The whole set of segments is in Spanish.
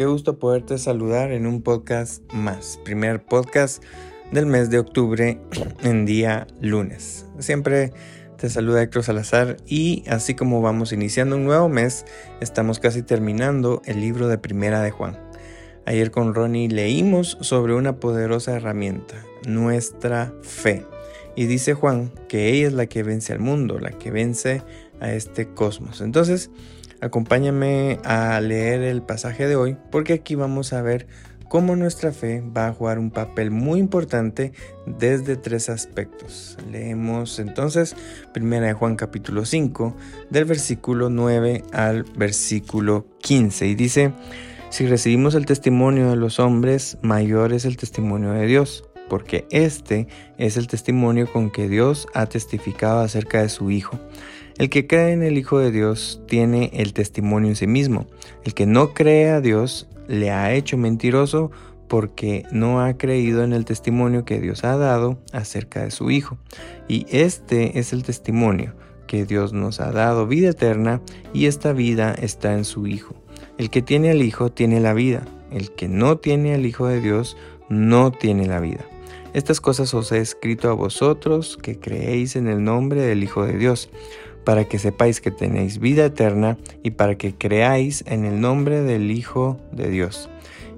Qué gusto poderte saludar en un podcast más, primer podcast del mes de octubre en día lunes. Siempre te saluda Héctor Salazar y así como vamos iniciando un nuevo mes, estamos casi terminando el libro de Primera de Juan. Ayer con Ronnie leímos sobre una poderosa herramienta, nuestra fe. Y dice Juan que ella es la que vence al mundo, la que vence a este cosmos. Entonces, Acompáñame a leer el pasaje de hoy porque aquí vamos a ver cómo nuestra fe va a jugar un papel muy importante desde tres aspectos. Leemos entonces 1 de Juan capítulo 5 del versículo 9 al versículo 15 y dice, si recibimos el testimonio de los hombres, mayor es el testimonio de Dios, porque este es el testimonio con que Dios ha testificado acerca de su Hijo. El que cree en el Hijo de Dios tiene el testimonio en sí mismo. El que no cree a Dios le ha hecho mentiroso porque no ha creído en el testimonio que Dios ha dado acerca de su Hijo. Y este es el testimonio, que Dios nos ha dado vida eterna y esta vida está en su Hijo. El que tiene al Hijo tiene la vida. El que no tiene al Hijo de Dios no tiene la vida. Estas cosas os he escrito a vosotros que creéis en el nombre del Hijo de Dios para que sepáis que tenéis vida eterna y para que creáis en el nombre del Hijo de Dios.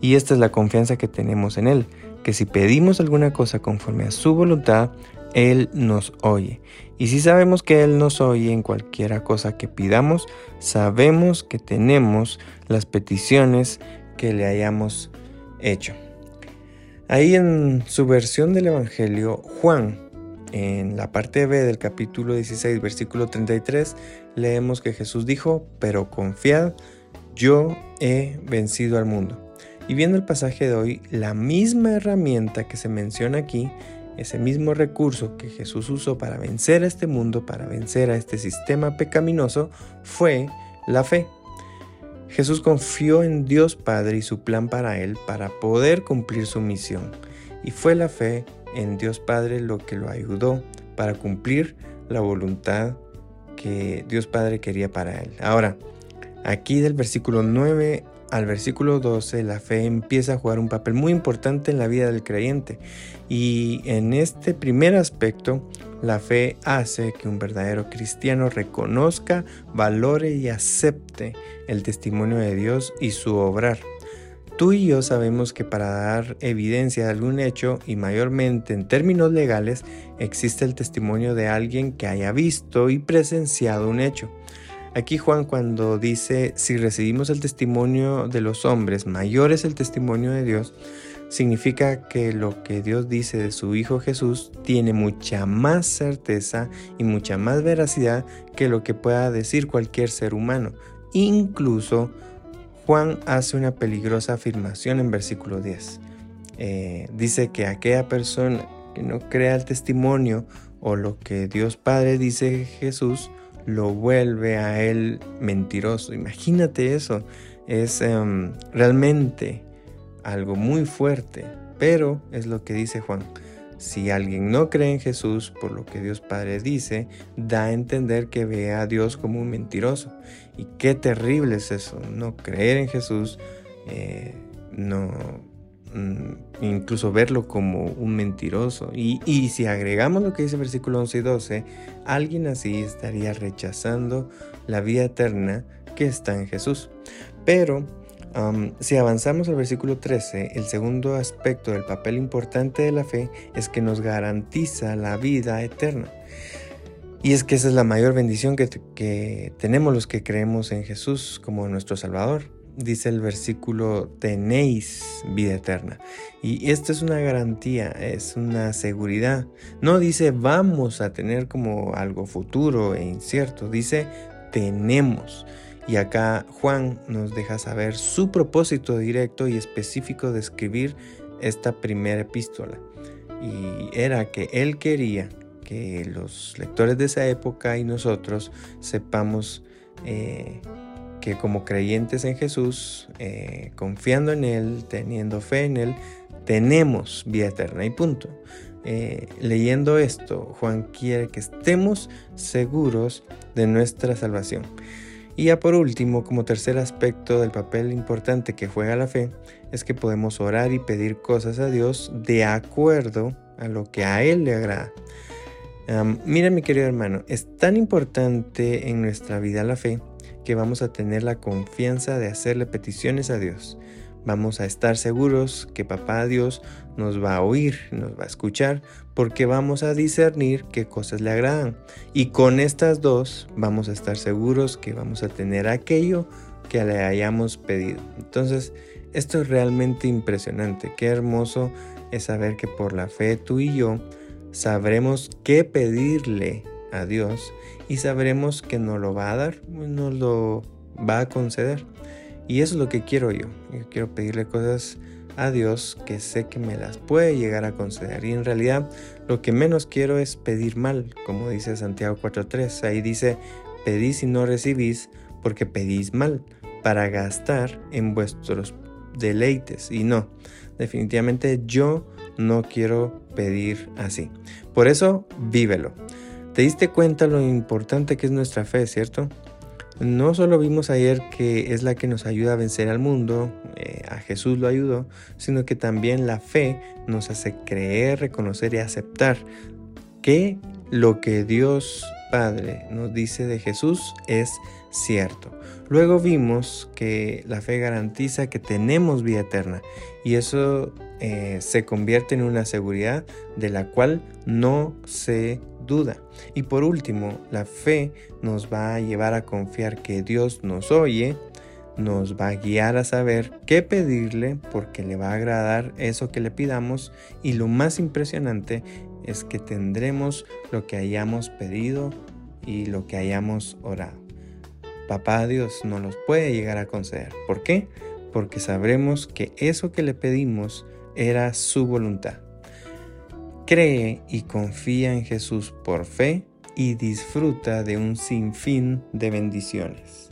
Y esta es la confianza que tenemos en Él, que si pedimos alguna cosa conforme a su voluntad, Él nos oye. Y si sabemos que Él nos oye en cualquiera cosa que pidamos, sabemos que tenemos las peticiones que le hayamos hecho. Ahí en su versión del Evangelio, Juan en la parte B del capítulo 16, versículo 33, leemos que Jesús dijo, pero confiad, yo he vencido al mundo. Y viendo el pasaje de hoy, la misma herramienta que se menciona aquí, ese mismo recurso que Jesús usó para vencer a este mundo, para vencer a este sistema pecaminoso, fue la fe. Jesús confió en Dios Padre y su plan para él para poder cumplir su misión. Y fue la fe en Dios Padre lo que lo ayudó para cumplir la voluntad que Dios Padre quería para él. Ahora, aquí del versículo 9 al versículo 12, la fe empieza a jugar un papel muy importante en la vida del creyente. Y en este primer aspecto, la fe hace que un verdadero cristiano reconozca, valore y acepte el testimonio de Dios y su obrar. Tú y yo sabemos que para dar evidencia de algún hecho, y mayormente en términos legales, existe el testimonio de alguien que haya visto y presenciado un hecho. Aquí Juan cuando dice, si recibimos el testimonio de los hombres, mayor es el testimonio de Dios, significa que lo que Dios dice de su Hijo Jesús tiene mucha más certeza y mucha más veracidad que lo que pueda decir cualquier ser humano, incluso Juan hace una peligrosa afirmación en versículo 10. Eh, dice que aquella persona que no crea el testimonio o lo que Dios Padre dice Jesús, lo vuelve a él mentiroso. Imagínate eso. Es em, realmente algo muy fuerte, pero es lo que dice Juan. Si alguien no cree en Jesús por lo que Dios Padre dice, da a entender que ve a Dios como un mentiroso. Y qué terrible es eso, no creer en Jesús, eh, no mm, incluso verlo como un mentiroso. Y, y, si agregamos lo que dice el versículo 11 y 12, alguien así estaría rechazando la vida eterna que está en Jesús. Pero si avanzamos al versículo 13, el segundo aspecto del papel importante de la fe es que nos garantiza la vida eterna. Y es que esa es la mayor bendición que, que tenemos los que creemos en Jesús como nuestro Salvador. dice el versículo, tenéis vida eterna. Y esta es una garantía, es una seguridad. No dice vamos a tener como algo futuro e incierto, dice tenemos. Y acá Juan nos deja saber su propósito directo y específico de escribir esta primera epístola. Y era que él quería que los lectores de esa época y nosotros sepamos eh, que como creyentes en Jesús, eh, confiando en Él, teniendo fe en Él, tenemos vida eterna y punto. Eh, leyendo esto, Juan quiere que estemos seguros de nuestra salvación. Y ya por último, como tercer aspecto del papel importante que juega la fe, es que podemos orar y pedir cosas a Dios de acuerdo a lo que a Él le agrada. mira mi querido hermano, es tan importante en nuestra vida la fe que vamos a tener la confianza de hacerle peticiones a Dios. Vamos a estar seguros que Papá Dios nos va a oír, nos va a escuchar, porque vamos a discernir qué cosas le agradan. Y con estas dos vamos a estar seguros que vamos a tener aquello que le hayamos pedido. Entonces, esto es realmente impresionante. Qué hermoso es saber que por la fe tú y yo sabremos qué pedirle a Dios y sabremos que nos lo va a dar, nos lo va a conceder. Y eso es lo que quiero yo. Yo quiero pedirle cosas a Dios que sé que me las puede llegar a conceder. Y en realidad lo que menos quiero es pedir mal, como dice Santiago 4.3. Ahí dice, pedís y no recibís porque pedís mal, para gastar en vuestros deleites. Y no, definitivamente yo no quiero pedir así. Por eso, vívelo. ¿Te diste cuenta lo importante que es nuestra fe, cierto? No solo vimos ayer que es la que nos ayuda a vencer al mundo, eh, a Jesús lo ayudó, sino que también la fe nos hace creer, reconocer y aceptar que lo que Dios Padre nos dice de Jesús es cierto. Luego vimos que la fe garantiza que tenemos vida eterna y eso eh, se convierte en una seguridad de la cual no se duda. Y por último, la fe nos va a llevar a confiar que Dios nos oye, nos va a guiar a saber qué pedirle porque le va a agradar eso que le pidamos y lo más impresionante es que tendremos lo que hayamos pedido y lo que hayamos orado. Papá Dios nos los puede llegar a conceder. ¿Por qué? Porque sabremos que eso que le pedimos era su voluntad. Cree y confía en Jesús por fe y disfruta de un sinfín de bendiciones.